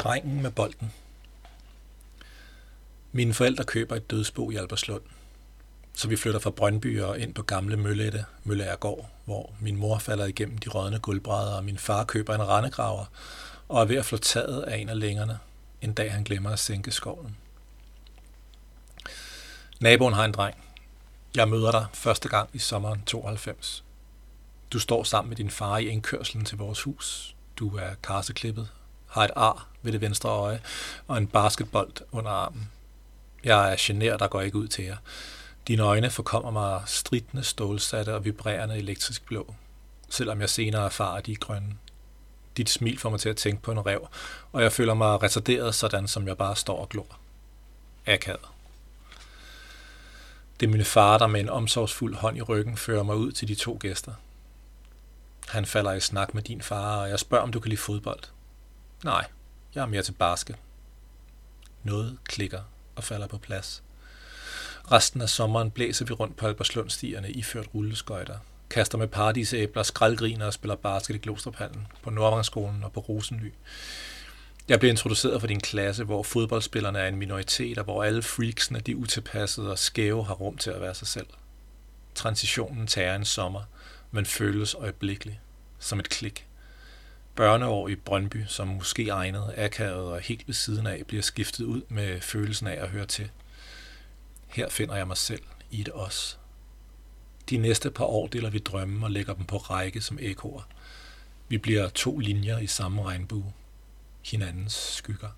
Drengen med bolden. Mine forældre køber et dødsbo i Alberslund, så vi flytter fra Brøndby og ind på gamle Møllette, Møllergård, hvor min mor falder igennem de rådne gulvbrædder, og min far køber en rendegraver og er ved at flå taget af en af længerne, en dag han glemmer at sænke skoven. Naboen har en dreng. Jeg møder dig første gang i sommeren 92. Du står sammen med din far i indkørslen til vores hus. Du er karseklippet, har et ar ved det venstre øje og en basketbold under armen. Jeg er generet der går ikke ud til jer. Dine øjne forkommer mig stridende, stålsatte og vibrerende elektrisk blå, selvom jeg senere erfarer, at de er grønne. Dit smil får mig til at tænke på en rev, og jeg føler mig retarderet, sådan som jeg bare står og glor. Akavet. Det er min far, der med en omsorgsfuld hånd i ryggen fører mig ud til de to gæster. Han falder i snak med din far, og jeg spørger, om du kan lide fodbold. Nej, jeg er mere til basket. Noget klikker og falder på plads. Resten af sommeren blæser vi rundt på Alberslundstierne iført rulleskøjter, kaster med paradisæbler, skraldgriner og spiller basket i Glostruphallen, på Nordvangsskolen og på Rosenly. Jeg blev introduceret for din klasse, hvor fodboldspillerne er en minoritet, og hvor alle freaksene, de utilpassede og skæve, har rum til at være sig selv. Transitionen tager en sommer, men føles øjeblikkeligt, som et klik. Børneår i Brøndby, som måske egnet, akavet og helt ved siden af, bliver skiftet ud med følelsen af at høre til. Her finder jeg mig selv i et os. De næste par år deler vi drømme og lægger dem på række som ekoer. Vi bliver to linjer i samme regnbue. Hinandens skygger.